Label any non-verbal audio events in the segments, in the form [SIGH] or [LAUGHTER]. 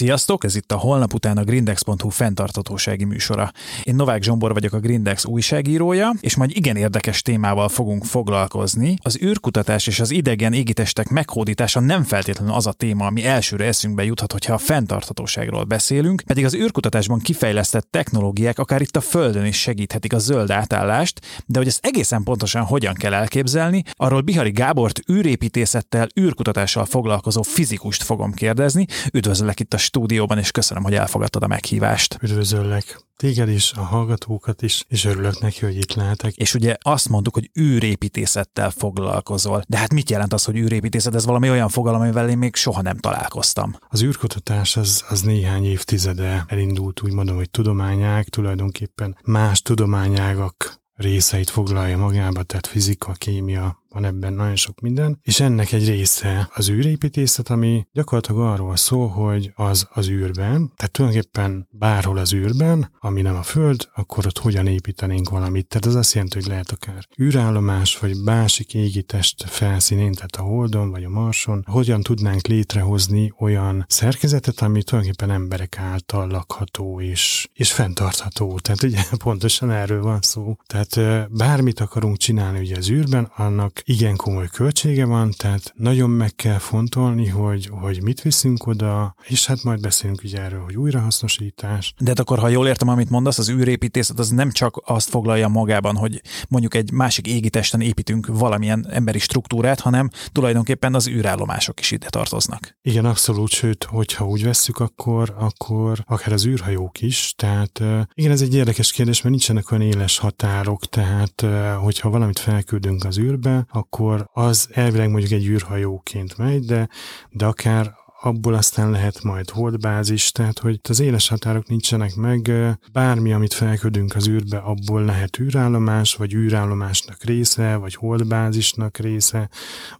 Sziasztok, ez itt a holnap után a grindex.hu fenntartatósági műsora. Én Novák Zsombor vagyok a Grindex újságírója, és majd igen érdekes témával fogunk foglalkozni. Az űrkutatás és az idegen égitestek meghódítása nem feltétlenül az a téma, ami elsőre eszünkbe juthat, hogyha a fenntartatóságról beszélünk, pedig az űrkutatásban kifejlesztett technológiák akár itt a Földön is segíthetik a zöld átállást, de hogy ezt egészen pontosan hogyan kell elképzelni, arról Bihari Gábort űrépítészettel, űrkutatással foglalkozó fizikust fogom kérdezni. Üdvözöllek itt a stúdióban, és köszönöm, hogy elfogadtad a meghívást. Üdvözöllek téged is, a hallgatókat is, és örülök neki, hogy itt lehetek. És ugye azt mondtuk, hogy űrépítészettel foglalkozol. De hát mit jelent az, hogy űrépítészet? Ez valami olyan fogalom, amivel én még soha nem találkoztam. Az űrkutatás az, az néhány évtizede elindult, úgy mondom, hogy tudományág, tulajdonképpen más tudományágak részeit foglalja magába, tehát fizika, kémia, van ebben nagyon sok minden, és ennek egy része az űrépítészet, ami gyakorlatilag arról szól, hogy az az űrben, tehát tulajdonképpen bárhol az űrben, ami nem a Föld, akkor ott hogyan építenénk valamit. Tehát az azt jelenti, hogy lehet akár űrállomás, vagy másik égi test felszínén, tehát a Holdon, vagy a Marson, hogyan tudnánk létrehozni olyan szerkezetet, ami tulajdonképpen emberek által lakható és, és fenntartható. Tehát ugye [LAUGHS] pontosan erről van szó. Tehát bármit akarunk csinálni ugye az űrben, annak igen komoly költsége van, tehát nagyon meg kell fontolni, hogy, hogy mit viszünk oda, és hát majd beszélünk ugye erről, hogy újrahasznosítás. De hát akkor, ha jól értem, amit mondasz, az űrépítészet az nem csak azt foglalja magában, hogy mondjuk egy másik égitesten építünk valamilyen emberi struktúrát, hanem tulajdonképpen az űrállomások is ide tartoznak. Igen, abszolút, sőt, hogyha úgy vesszük, akkor, akkor akár az űrhajók is, tehát igen, ez egy érdekes kérdés, mert nincsenek olyan éles határok, tehát hogyha valamit felküldünk az űrbe, akkor az elvileg mondjuk egy űrhajóként megy, de, de akár abból aztán lehet majd holdbázis, tehát hogy az éles határok nincsenek meg, bármi, amit felködünk az űrbe, abból lehet űrállomás, vagy űrállomásnak része, vagy holdbázisnak része,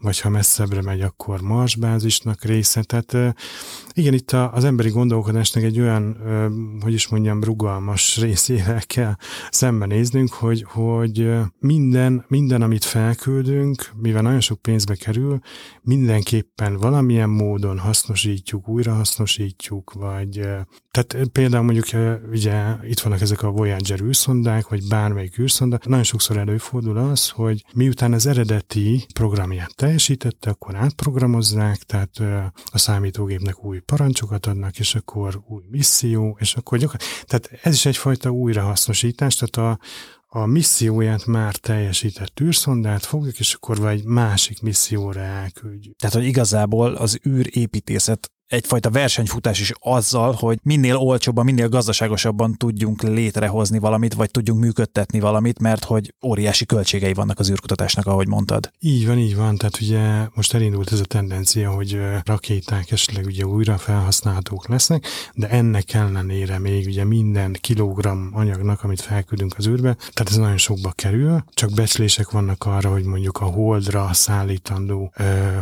vagy ha messzebbre megy, akkor marsbázisnak része. Tehát igen, itt az emberi gondolkodásnak egy olyan, hogy is mondjam, rugalmas [LAUGHS] részével kell szembenéznünk, hogy, hogy minden, minden, amit felküldünk, mivel nagyon sok pénzbe kerül, mindenképpen valamilyen módon hasznos hasznosítjuk, újrahasznosítjuk, vagy tehát például mondjuk ugye itt vannak ezek a Voyager űrszondák, vagy bármelyik űrszonda, nagyon sokszor előfordul az, hogy miután az eredeti programját teljesítette, akkor átprogramozzák, tehát a számítógépnek új parancsokat adnak, és akkor új misszió, és akkor gyakorlatilag, tehát ez is egyfajta újrahasznosítás, tehát a, a misszióját már teljesített űrszondát fogjuk, és akkor vagy másik misszióra elküldjük. Tehát, hogy igazából az űrépítészet egyfajta versenyfutás is azzal, hogy minél olcsóbban, minél gazdaságosabban tudjunk létrehozni valamit, vagy tudjunk működtetni valamit, mert hogy óriási költségei vannak az űrkutatásnak, ahogy mondtad. Így van, így van. Tehát ugye most elindult ez a tendencia, hogy rakéták esetleg ugye újra felhasználhatók lesznek, de ennek ellenére még ugye minden kilogramm anyagnak, amit felküldünk az űrbe, tehát ez nagyon sokba kerül. Csak becslések vannak arra, hogy mondjuk a holdra szállítandó,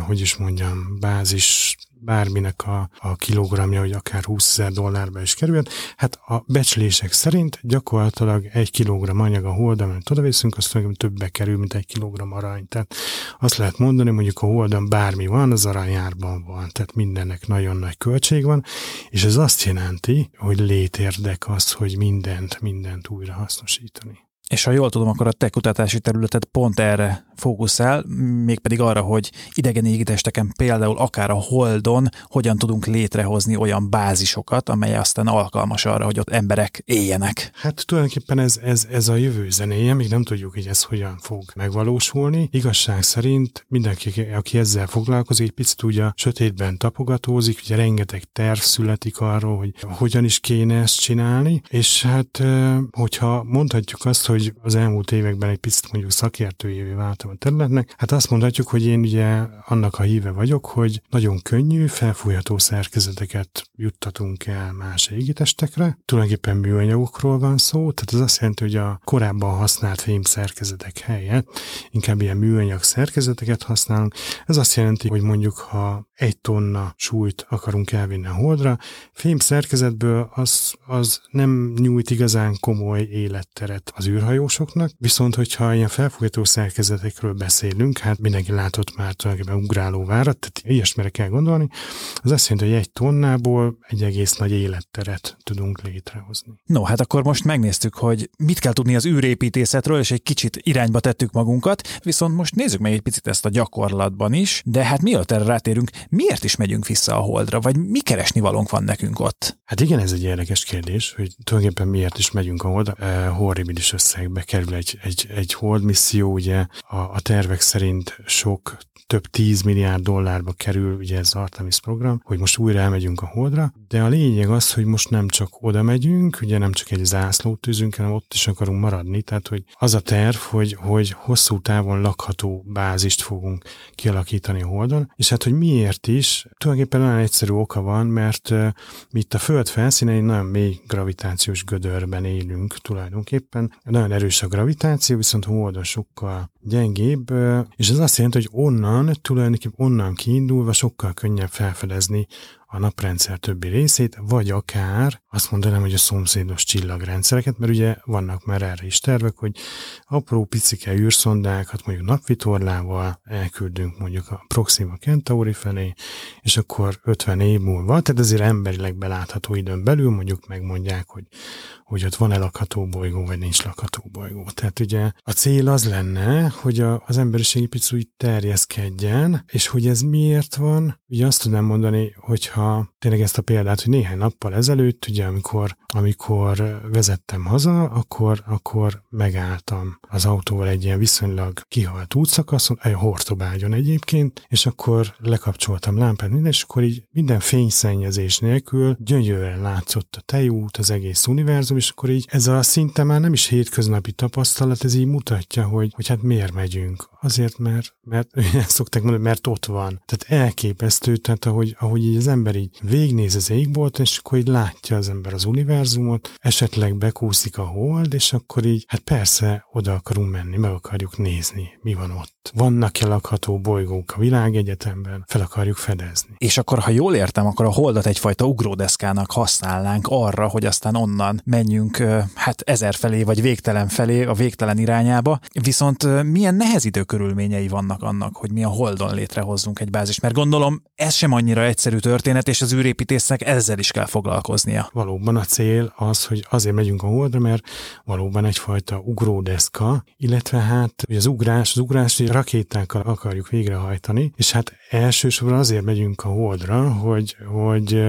hogy is mondjam, bázis bárminek a, a kilogramja, hogy akár 20 ezer dollárba is került. Hát a becslések szerint gyakorlatilag egy kilogramm anyag a holdon, amit odaviszünk, az többbe kerül, mint egy kilogramm arany. Tehát azt lehet mondani, mondjuk a holdon bármi van, az aranyárban van, tehát mindennek nagyon nagy költség van, és ez azt jelenti, hogy létérdek az, hogy mindent, mindent újra hasznosítani. És ha jól tudom, akkor a te kutatási területet pont erre fókuszál, mégpedig arra, hogy idegen égitesteken például akár a Holdon hogyan tudunk létrehozni olyan bázisokat, amely aztán alkalmas arra, hogy ott emberek éljenek. Hát tulajdonképpen ez, ez, ez a jövő zenéje, még nem tudjuk, hogy ez hogyan fog megvalósulni. Igazság szerint mindenki, aki ezzel foglalkozik, egy picit ugye sötétben tapogatózik, ugye rengeteg terv születik arról, hogy hogyan is kéne ezt csinálni, és hát hogyha mondhatjuk azt, hogy hogy az elmúlt években egy picit mondjuk szakértőjévé váltam a területnek, hát azt mondhatjuk, hogy én ugye annak a híve vagyok, hogy nagyon könnyű, felfújható szerkezeteket juttatunk el más égitestekre. Tulajdonképpen műanyagokról van szó, tehát az azt jelenti, hogy a korábban használt fém szerkezetek helyett inkább ilyen műanyag szerkezeteket használunk. Ez azt jelenti, hogy mondjuk ha egy tonna súlyt akarunk elvinni a holdra, fém szerkezetből az, az nem nyújt igazán komoly életteret az űrhajó űrhajósoknak, viszont hogyha ilyen felfogató szerkezetekről beszélünk, hát mindenki látott már tulajdonképpen ugráló várat, tehát ilyesmire kell gondolni, az azt jelenti, hogy egy tonnából egy egész nagy életteret tudunk létrehozni. No, hát akkor most megnéztük, hogy mit kell tudni az űrépítészetről, és egy kicsit irányba tettük magunkat, viszont most nézzük meg egy picit ezt a gyakorlatban is, de hát mielőtt erre rátérünk, miért is megyünk vissza a holdra, vagy mi keresni valónk van nekünk ott? Hát igen, ez egy érdekes kérdés, hogy tulajdonképpen miért is megyünk a holdra. E, horribilis összegbe kerül egy, egy, egy hold misszió, ugye? A, a tervek szerint sok több 10 milliárd dollárba kerül ugye ez az Artemis program, hogy most újra elmegyünk a Holdra, de a lényeg az, hogy most nem csak oda megyünk, ugye nem csak egy zászlót tűzünk, hanem ott is akarunk maradni, tehát hogy az a terv, hogy, hogy hosszú távon lakható bázist fogunk kialakítani a Holdon, és hát hogy miért is, tulajdonképpen nagyon egyszerű oka van, mert uh, mi itt a Föld felszínein nagyon mély gravitációs gödörben élünk tulajdonképpen. Nagyon erős a gravitáció, viszont Holdon sokkal gyengébb, és ez azt jelenti, hogy onnan, tulajdonképpen onnan kiindulva sokkal könnyebb felfedezni a naprendszer többi részét, vagy akár azt mondanám, hogy a szomszédos csillagrendszereket, mert ugye vannak már erre is tervek, hogy apró picike űrszondákat mondjuk napvitorlával elküldünk mondjuk a Proxima Centauri felé, és akkor 50 év múlva, tehát ezért emberileg belátható időn belül mondjuk megmondják, hogy, hogy ott van-e lakható bolygó, vagy nincs lakható bolygó. Tehát ugye a cél az lenne, hogy a, az emberiség picit terjeszkedjen, és hogy ez miért van, ugye azt tudnám mondani, hogyha tényleg ezt a példát, hogy néhány nappal ezelőtt, ugye amikor, amikor vezettem haza, akkor, akkor megálltam az autóval egy ilyen viszonylag kihalt útszakaszon, egy hortobágyon egyébként, és akkor lekapcsoltam lámpát, minden, és akkor így minden fényszennyezés nélkül gyönyörűen látszott a tejút, az egész univerzum, és akkor így ez a szinte már nem is hétköznapi tapasztalat, ez így mutatja, hogy, hogy hát miért megyünk. Azért, mert, mert [LAUGHS] szokták mondani, mert ott van. Tehát elképesztő, tehát ahogy, ahogy így az ember így végnéz az égbolt, és akkor így látja az ember az univerzumot, esetleg bekúszik a hold, és akkor így, hát persze oda akarunk menni, meg akarjuk nézni, mi van ott. Vannak-e lakható bolygók a világegyetemben, fel akarjuk fedezni. És akkor, ha jól értem, akkor a holdat egyfajta ugródeszkának használnánk arra, hogy aztán onnan menjünk hát ezer felé, vagy végtelen felé, a végtelen irányába. Viszont milyen nehezítő körülményei vannak annak, hogy mi a holdon létrehozzunk egy bázis? Mert gondolom, ez sem annyira egyszerű történet, és az űrépítésznek ezzel is kell foglalkoznia. Valóban a cél az, hogy azért megyünk a holdra, mert valóban egyfajta ugródeszka, illetve hát hogy az ugrás, az ugrás rakétákkal akarjuk végrehajtani, és hát elsősorban azért megyünk a holdra, hogy, hogy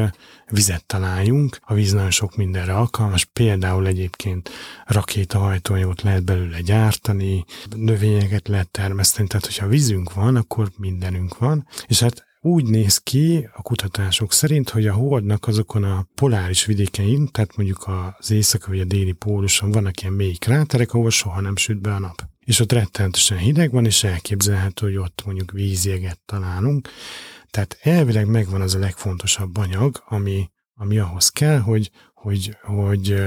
vizet találjunk. A víz nagyon sok mindenre alkalmas, például egyébként rakétahajtóanyagot lehet belőle gyártani, növényeket lehet termeszteni, tehát hogyha vízünk van, akkor mindenünk van, és hát úgy néz ki a kutatások szerint, hogy a holdnak azokon a poláris vidékein, tehát mondjuk az észak vagy a déli póluson vannak ilyen mély kráterek, ahol soha nem süt be a nap. És ott rettenetesen hideg van, és elképzelhető, hogy ott mondjuk vízjeget találunk. Tehát elvileg megvan az a legfontosabb anyag, ami, ami ahhoz kell, hogy, hogy, hogy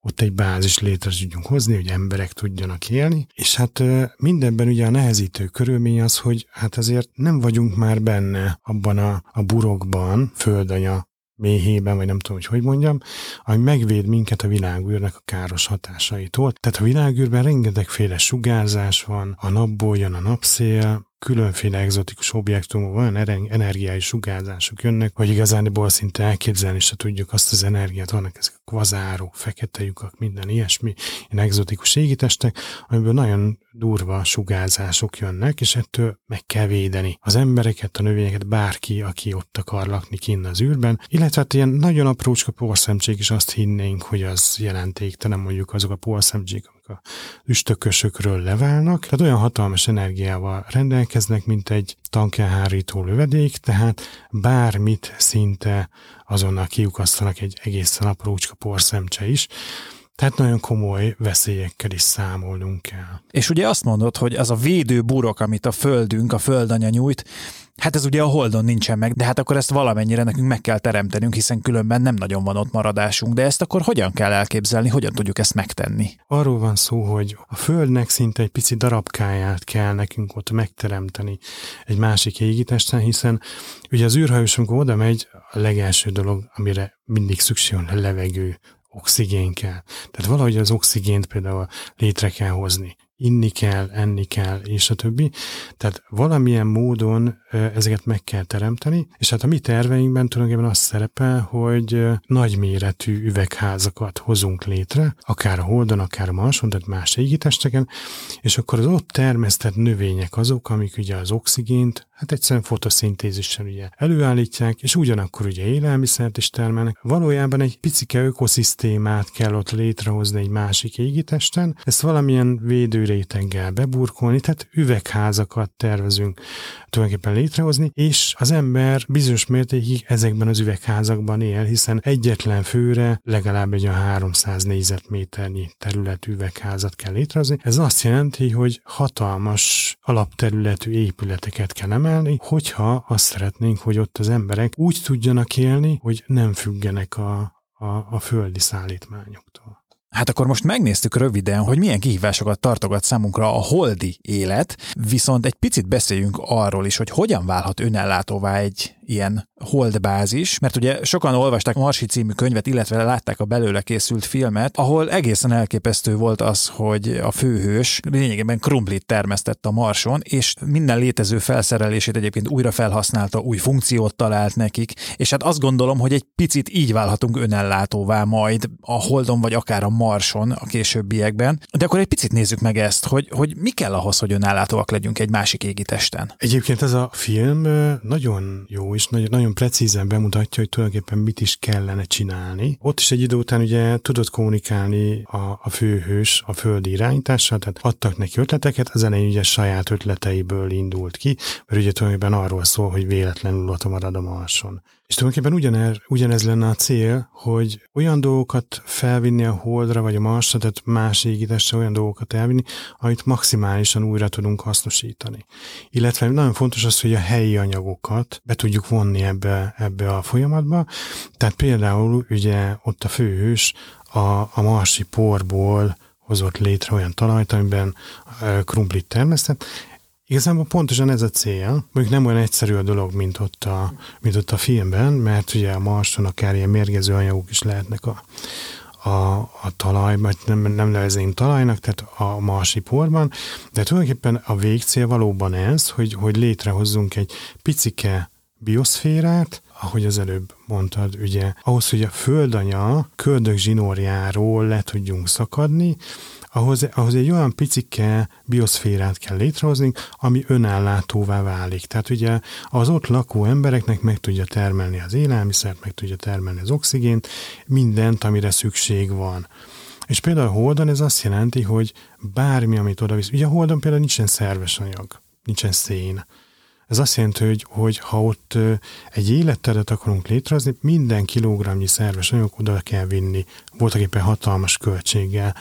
ott egy bázis létre tudjunk hozni, hogy emberek tudjanak élni, és hát mindenben ugye a nehezítő körülmény az, hogy hát azért nem vagyunk már benne abban a, a burokban, földanya méhében, vagy nem tudom, hogy hogy mondjam, ami megvéd minket a világűrnek a káros hatásaitól. Tehát a világűrben rengetegféle sugárzás van, a napból jön a napszél, különféle egzotikus objektumok, olyan energiális sugárzások jönnek, hogy igazániból szinte elképzelni se tudjuk azt az energiát, vannak ezek a kvazárok, fekete lyukak, minden ilyesmi, ilyen egzotikus égitestek, amiből nagyon durva sugárzások jönnek, és ettől meg kell védeni az embereket, a növényeket, bárki, aki ott akar lakni kinn az űrben, illetve hát ilyen nagyon aprócska porszemcsék is azt hinnénk, hogy az jelentéktelen mondjuk azok a porszemcsék, a üstökösökről leválnak, tehát olyan hatalmas energiával rendelkeznek, mint egy tankelhárító lövedék, tehát bármit szinte azonnal kiukasztanak egy egészen aprócska porszemcse is. Tehát nagyon komoly veszélyekkel is számolnunk kell. És ugye azt mondod, hogy az a védő burok, amit a földünk, a földanya nyújt, Hát ez ugye a Holdon nincsen meg, de hát akkor ezt valamennyire nekünk meg kell teremtenünk, hiszen különben nem nagyon van ott maradásunk. De ezt akkor hogyan kell elképzelni, hogyan tudjuk ezt megtenni? Arról van szó, hogy a Földnek szinte egy pici darabkáját kell nekünk ott megteremteni egy másik égitesten, hiszen ugye az űrhajós, amikor oda megy, a legelső dolog, amire mindig szükség van a levegő, oxigén kell. Tehát valahogy az oxigént például létre kell hozni inni kell, enni kell, és a többi. Tehát valamilyen módon ezeket meg kell teremteni, és hát a mi terveinkben tulajdonképpen az szerepel, hogy nagyméretű üvegházakat hozunk létre, akár a Holdon, akár a Marson, tehát más égitesteken, és akkor az ott termesztett növények azok, amik ugye az oxigént, hát egyszerűen fotoszintézissel ugye előállítják, és ugyanakkor ugye élelmiszert is termelnek. Valójában egy picike ökoszisztémát kell ott létrehozni egy másik égitesten, ezt valamilyen védő réteggel beburkolni, tehát üvegházakat tervezünk tulajdonképpen létrehozni, és az ember bizonyos mértékig ezekben az üvegházakban él, hiszen egyetlen főre legalább egy a 300 négyzetméternyi területű üvegházat kell létrehozni. Ez azt jelenti, hogy hatalmas alapterületű épületeket kell emelni, hogyha azt szeretnénk, hogy ott az emberek úgy tudjanak élni, hogy nem függenek a, a, a földi szállítmányoktól. Hát akkor most megnéztük röviden, hogy milyen kihívásokat tartogat számunkra a holdi élet, viszont egy picit beszéljünk arról is, hogy hogyan válhat önellátóvá egy ilyen holdbázis, mert ugye sokan olvasták Marsi című könyvet, illetve látták a belőle készült filmet, ahol egészen elképesztő volt az, hogy a főhős lényegében krumplit termesztett a Marson, és minden létező felszerelését egyébként újra felhasználta, új funkciót talált nekik, és hát azt gondolom, hogy egy picit így válhatunk önellátóvá majd a Holdon, vagy akár a Marson a későbbiekben. De akkor egy picit nézzük meg ezt, hogy, hogy mi kell ahhoz, hogy önellátóak legyünk egy másik égitesten. Egyébként ez a film nagyon jó és nagyon, nagyon precízen bemutatja, hogy tulajdonképpen mit is kellene csinálni. Ott is egy idő után ugye tudott kommunikálni a, a főhős a földi irányítással, tehát adtak neki ötleteket, az elején ugye saját ötleteiből indult ki, mert ugye tulajdonképpen arról szól, hogy véletlenül ott marad a marson. És tulajdonképpen ugyanez, ugyanez lenne a cél, hogy olyan dolgokat felvinni a Holdra vagy a Marsra, tehát más égitesre olyan dolgokat elvinni, amit maximálisan újra tudunk hasznosítani. Illetve nagyon fontos az, hogy a helyi anyagokat be tudjuk vonni ebbe, ebbe a folyamatba. Tehát például ugye ott a főhős a, a marsi porból hozott létre olyan talajt, amiben krumplit termesztett, Igazából pontosan ez a cél, mondjuk nem olyan egyszerű a dolog, mint ott a, mint ott a filmben, mert ugye a Marson akár ilyen mérgező anyagok is lehetnek a, a, a talajban, nem, nem nevezném talajnak, tehát a marsi porban, de tulajdonképpen a végcél valóban ez, hogy, hogy létrehozzunk egy picike bioszférát, ahogy az előbb mondtad, ugye, ahhoz, hogy a földanya köldök zsinórjáról le tudjunk szakadni, ahhoz, ahhoz egy olyan picike bioszférát kell létrehozni, ami önellátóvá válik. Tehát ugye az ott lakó embereknek meg tudja termelni az élelmiszert, meg tudja termelni az oxigént, mindent, amire szükség van. És például a Holdon ez azt jelenti, hogy bármi, amit oda visz, ugye a Holdon például nincsen szerves anyag, nincsen szén. Ez azt jelenti, hogy, hogy ha ott egy életteret akarunk létrehozni, minden kilogramnyi szerves anyag oda kell vinni, voltak éppen hatalmas költséggel.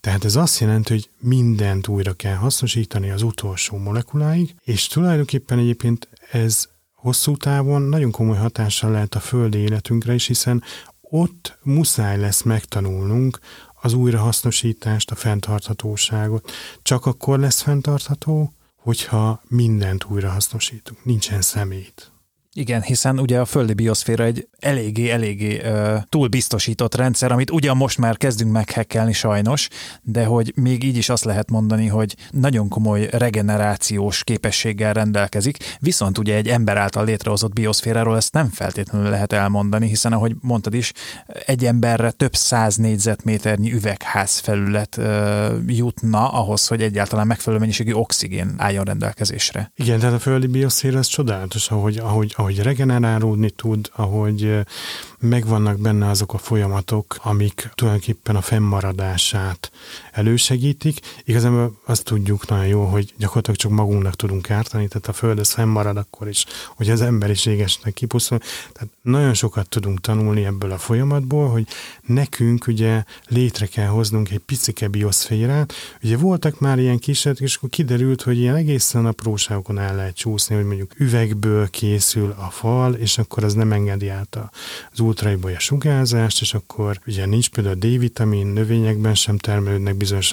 Tehát ez azt jelenti, hogy mindent újra kell hasznosítani az utolsó molekuláig, és tulajdonképpen egyébként ez hosszú távon nagyon komoly hatással lehet a földi életünkre is, hiszen ott muszáj lesz megtanulnunk az újrahasznosítást, a fenntarthatóságot. Csak akkor lesz fenntartható, hogyha mindent újrahasznosítunk. Nincsen szemét. Igen, hiszen ugye a földi bioszféra egy eléggé-eléggé uh, túl biztosított rendszer, amit ugyan most már kezdünk meghekkelni sajnos, de hogy még így is azt lehet mondani, hogy nagyon komoly regenerációs képességgel rendelkezik, viszont ugye egy ember által létrehozott bioszféráról ezt nem feltétlenül lehet elmondani, hiszen ahogy mondtad is, egy emberre több száz négyzetméternyi üvegház felület uh, jutna ahhoz, hogy egyáltalán megfelelő mennyiségű oxigén álljon rendelkezésre. Igen, tehát a földi bioszféra ez csodálatos, ahogy, ahogy, ahogy regenerálódni tud, ahogy megvannak benne azok a folyamatok, amik tulajdonképpen a fennmaradását elősegítik. Igazából azt tudjuk nagyon jó, hogy gyakorlatilag csak magunknak tudunk ártani, tehát a Föld ez fennmarad akkor is, hogy az emberiségesnek kipusztul. Tehát nagyon sokat tudunk tanulni ebből a folyamatból, hogy nekünk ugye létre kell hoznunk egy picike bioszférát. Ugye voltak már ilyen kísérletek, és akkor kiderült, hogy ilyen egészen apróságokon el lehet csúszni, hogy mondjuk üvegből készül a fal, és akkor az nem engedi át az ultraibolya sugárzást, és akkor ugye nincs például a D-vitamin, növényekben sem termelődnek bizonyos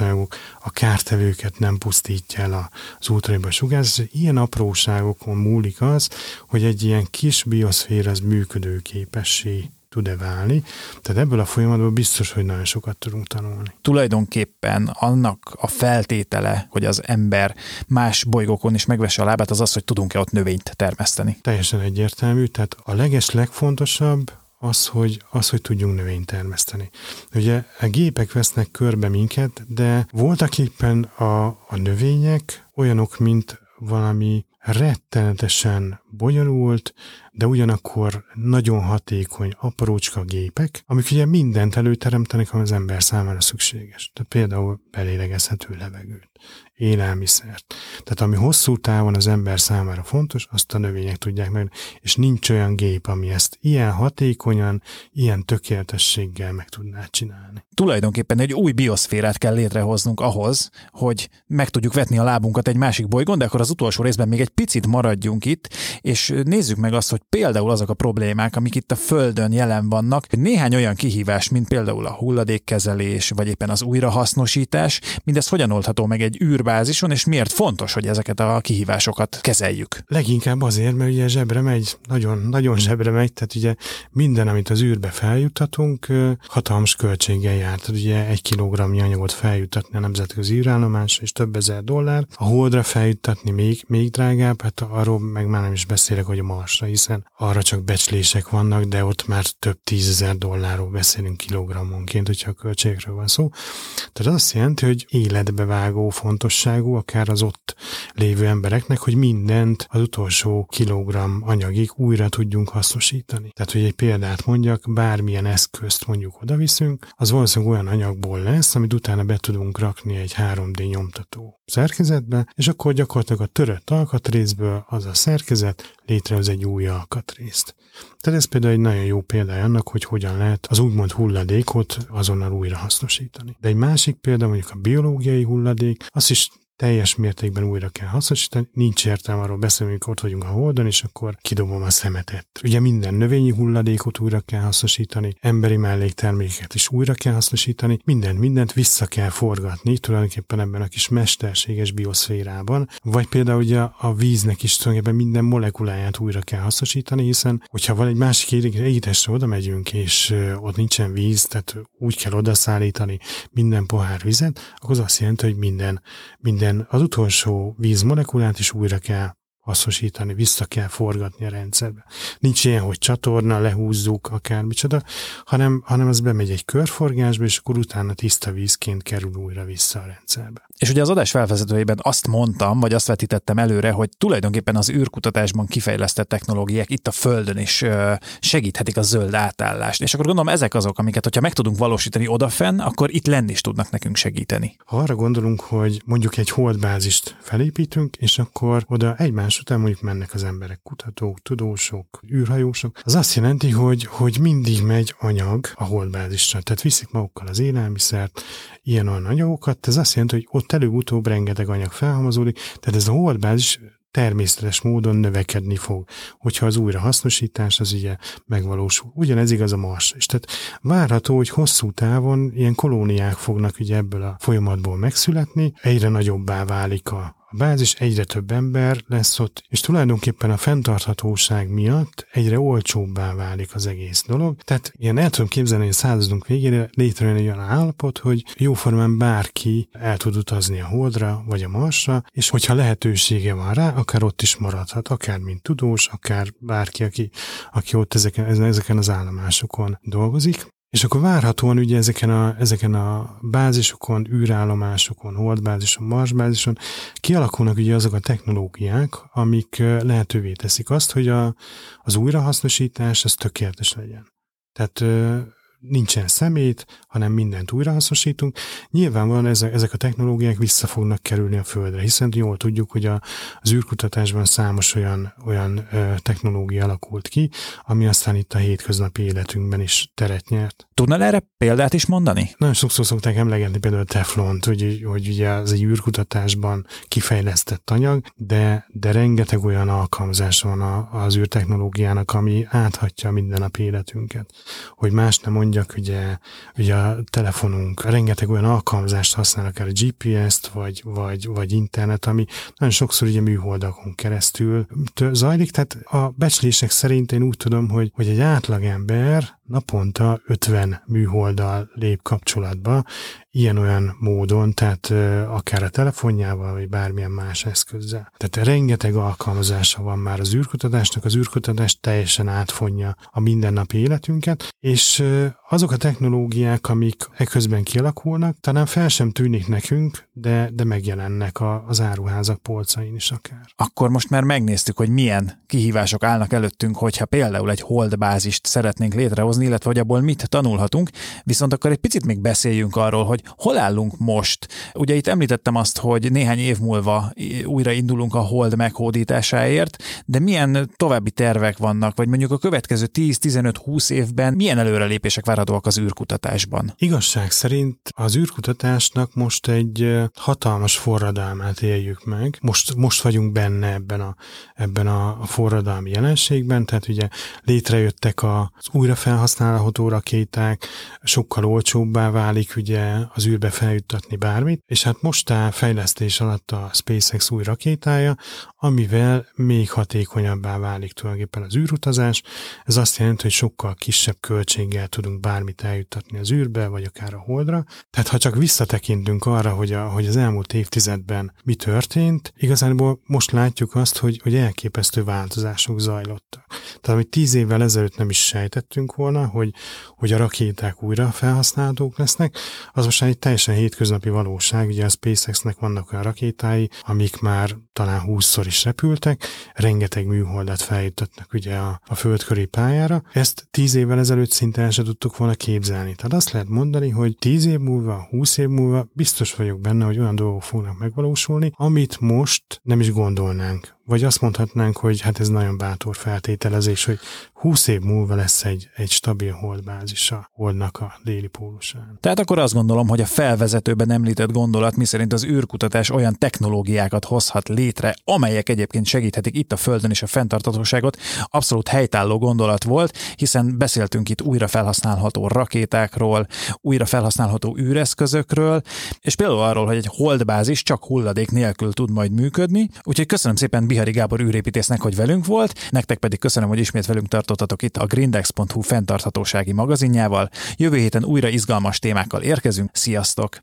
a kártevőket nem pusztítja el az ultraibolya sugárzás. Ilyen apróságokon múlik az, hogy egy ilyen kis bioszféra az működőképessé tud-e válni. Tehát ebből a folyamatból biztos, hogy nagyon sokat tudunk tanulni. Tulajdonképpen annak a feltétele, hogy az ember más bolygókon is megvesse a lábát, az az, hogy tudunk-e ott növényt termeszteni. Teljesen egyértelmű, tehát a leges legfontosabb az, hogy, az, hogy tudjunk növényt termeszteni. Ugye a gépek vesznek körbe minket, de voltak éppen a, a növények olyanok, mint valami rettenetesen bonyolult, de ugyanakkor nagyon hatékony aprócska gépek, amik ugye mindent előteremtenek, ami az ember számára szükséges. Tehát például belélegezhető levegőt, élelmiszert. Tehát ami hosszú távon az ember számára fontos, azt a növények tudják meg, és nincs olyan gép, ami ezt ilyen hatékonyan, ilyen tökéletességgel meg tudná csinálni. Tulajdonképpen egy új bioszférát kell létrehoznunk ahhoz, hogy meg tudjuk vetni a lábunkat egy másik bolygón, de akkor az utolsó részben még egy picit maradjunk itt, és nézzük meg azt, hogy például azok a problémák, amik itt a Földön jelen vannak, néhány olyan kihívás, mint például a hulladékkezelés, vagy éppen az újrahasznosítás, mindez hogyan oldható meg egy űrbázison, és miért fontos, hogy ezeket a kihívásokat kezeljük? Leginkább azért, mert ugye zsebre megy, nagyon, nagyon zsebre megy, tehát ugye minden, amit az űrbe feljuttatunk, hatalmas költséggel jár. Tehát ugye egy kilogramnyi anyagot feljutatni a nemzetközi űrállomásra, és több ezer dollár. A holdra feljuttatni még, még drágább, hát arról meg már nem is beszélek, hogy a Marsra, hiszen arra csak becslések vannak, de ott már több tízezer dollárról beszélünk kilogrammonként, hogyha a költségekről van szó. Tehát az azt jelenti, hogy életbevágó fontosságú, akár az ott lévő embereknek, hogy mindent az utolsó kilogramm anyagig újra tudjunk hasznosítani. Tehát, hogy egy példát mondjak, bármilyen eszközt mondjuk odaviszünk, az valószínűleg olyan anyagból lesz, amit utána be tudunk rakni egy 3D nyomtató szerkezetbe, és akkor gyakorlatilag a törött alkatrészből az a szerkezet létrehoz egy új alkatrészt. Tehát ez például egy nagyon jó példája annak, hogy hogyan lehet az úgymond hulladékot azonnal újra hasznosítani. De egy másik példa mondjuk a biológiai hulladék, az is teljes mértékben újra kell hasznosítani, nincs értelme arról beszélni, amikor ott vagyunk a holdon, és akkor kidobom a szemetet. Ugye minden növényi hulladékot újra kell hasznosítani, emberi melléktermékeket is újra kell hasznosítani, mindent, mindent vissza kell forgatni, tulajdonképpen ebben a kis mesterséges bioszférában, vagy például ugye a víznek is tulajdonképpen minden molekuláját újra kell hasznosítani, hiszen hogyha van egy másik égitestre oda megyünk, és ott nincsen víz, tehát úgy kell odaszállítani minden pohár vizet, akkor az azt jelenti, hogy minden, minden minden az utolsó vízmolekulát is újra kell hasznosítani, vissza kell forgatni a rendszerbe. Nincs ilyen, hogy csatorna, lehúzzuk, akármicsoda, hanem, hanem az bemegy egy körforgásba, és akkor utána tiszta vízként kerül újra vissza a rendszerbe. És ugye az adás felvezetőjében azt mondtam, vagy azt vetítettem előre, hogy tulajdonképpen az űrkutatásban kifejlesztett technológiák itt a Földön is segíthetik a zöld átállást. És akkor gondolom ezek azok, amiket, hogyha meg tudunk valósítani odafenn, akkor itt lenni is tudnak nekünk segíteni. Ha arra gondolunk, hogy mondjuk egy holdbázist felépítünk, és akkor oda egymás egymás után mondjuk mennek az emberek, kutatók, tudósok, űrhajósok, az azt jelenti, hogy, hogy mindig megy anyag a holdbázisra. Tehát viszik magukkal az élelmiszert, ilyen olyan anyagokat, ez azt jelenti, hogy ott előbb-utóbb rengeteg anyag felhamozódik, tehát ez a holdbázis természetes módon növekedni fog, hogyha az újrahasznosítás az ugye megvalósul. Ugyanez igaz a Mars is. Tehát várható, hogy hosszú távon ilyen kolóniák fognak ugye ebből a folyamatból megszületni, egyre nagyobbá válik a, bázis, egyre több ember lesz ott, és tulajdonképpen a fenntarthatóság miatt egyre olcsóbbá válik az egész dolog. Tehát ilyen el tudom képzelni, hogy a századunk végére létrejön egy olyan állapot, hogy jóformán bárki el tud utazni a Holdra vagy a Marsra, és hogyha lehetősége van rá, akár ott is maradhat, akár mint tudós, akár bárki, aki, aki ott ezeken, ezeken az állomásokon dolgozik. És akkor várhatóan ugye ezeken a, ezeken a bázisokon, űrállomásokon, holdbázison, marsbázison kialakulnak ugye azok a technológiák, amik lehetővé teszik azt, hogy a, az újrahasznosítás az tökéletes legyen. Tehát nincsen szemét, hanem mindent újrahasznosítunk. Nyilvánvalóan ezek, ezek a technológiák vissza fognak kerülni a Földre, hiszen jól tudjuk, hogy a, az űrkutatásban számos olyan, olyan ö, technológia alakult ki, ami aztán itt a hétköznapi életünkben is teret nyert. Tudnál erre példát is mondani? Nagyon sokszor szokták emlegetni például a teflont, hogy, hogy ugye az egy űrkutatásban kifejlesztett anyag, de, de rengeteg olyan alkalmazás van a, az űrtechnológiának, ami áthatja minden nap életünket. Hogy más nem mondja, mondjak, ugye, ugye a telefonunk rengeteg olyan alkalmazást használ, akár a GPS-t, vagy, vagy, vagy internet, ami nagyon sokszor ugye műholdakon keresztül zajlik, tehát a becslések szerint én úgy tudom, hogy, hogy egy átlagember naponta 50 műholddal lép kapcsolatba, ilyen-olyan módon, tehát akár a telefonjával, vagy bármilyen más eszközzel. Tehát rengeteg alkalmazása van már az űrkutatásnak, az űrkutatás teljesen átfonja a mindennapi életünket, és azok a technológiák, amik ekközben kialakulnak, talán fel sem tűnik nekünk, de, de megjelennek a, az áruházak polcain is akár. Akkor most már megnéztük, hogy milyen kihívások állnak előttünk, hogyha például egy holdbázist szeretnénk létrehozni, illetve hogy abból mit tanulhatunk, viszont akkor egy picit még beszéljünk arról, hogy hol állunk most. Ugye itt említettem azt, hogy néhány év múlva újra indulunk a hold meghódításáért, de milyen további tervek vannak, vagy mondjuk a következő 10-15-20 évben milyen előrelépések várhatóak az űrkutatásban? Igazság szerint az űrkutatásnak most egy hatalmas forradalmát éljük meg. Most, most vagyunk benne ebben a, ebben a forradalmi jelenségben, tehát ugye létrejöttek az újra felhasználható rakéták, sokkal olcsóbbá válik ugye az űrbe feljuttatni bármit, és hát most áll fejlesztés alatt a SpaceX új rakétája, amivel még hatékonyabbá válik tulajdonképpen az űrutazás. Ez azt jelenti, hogy sokkal kisebb költséggel tudunk bármit eljuttatni az űrbe, vagy akár a holdra. Tehát ha csak visszatekintünk arra, hogy, a, hogy az elmúlt évtizedben mi történt, igazából most látjuk azt, hogy, hogy elképesztő változások zajlottak. Tehát amit tíz évvel ezelőtt nem is sejtettünk volna, hogy, hogy a rakéták újra felhasználhatók lesznek, az most egy teljesen hétköznapi valóság. Ugye a SpaceX-nek vannak olyan rakétái, amik már talán 20-szor is repültek, rengeteg műholdat feljuttatnak ugye a, a földköri pályára. Ezt tíz évvel ezelőtt szinte el sem tudtuk volna képzelni. Tehát azt lehet mondani, hogy tíz év múlva, 20 év múlva biztos vagyok benne, hogy olyan dolgok fognak megvalósulni, amit most nem is gondolnánk vagy azt mondhatnánk, hogy hát ez nagyon bátor feltételezés, hogy 20 év múlva lesz egy, egy stabil holdbázis a holdnak a déli pólusán. Tehát akkor azt gondolom, hogy a felvezetőben említett gondolat, miszerint az űrkutatás olyan technológiákat hozhat létre, amelyek egyébként segíthetik itt a Földön is a fenntartatóságot, abszolút helytálló gondolat volt, hiszen beszéltünk itt újra felhasználható rakétákról, újra felhasználható űreszközökről, és például arról, hogy egy holdbázis csak hulladék nélkül tud majd működni. Úgyhogy köszönöm szépen Bihari Gábor űrépítésznek, hogy velünk volt. Nektek pedig köszönöm, hogy ismét velünk tartottatok itt a grindex.hu fenntarthatósági magazinjával. Jövő héten újra izgalmas témákkal érkezünk. Sziasztok!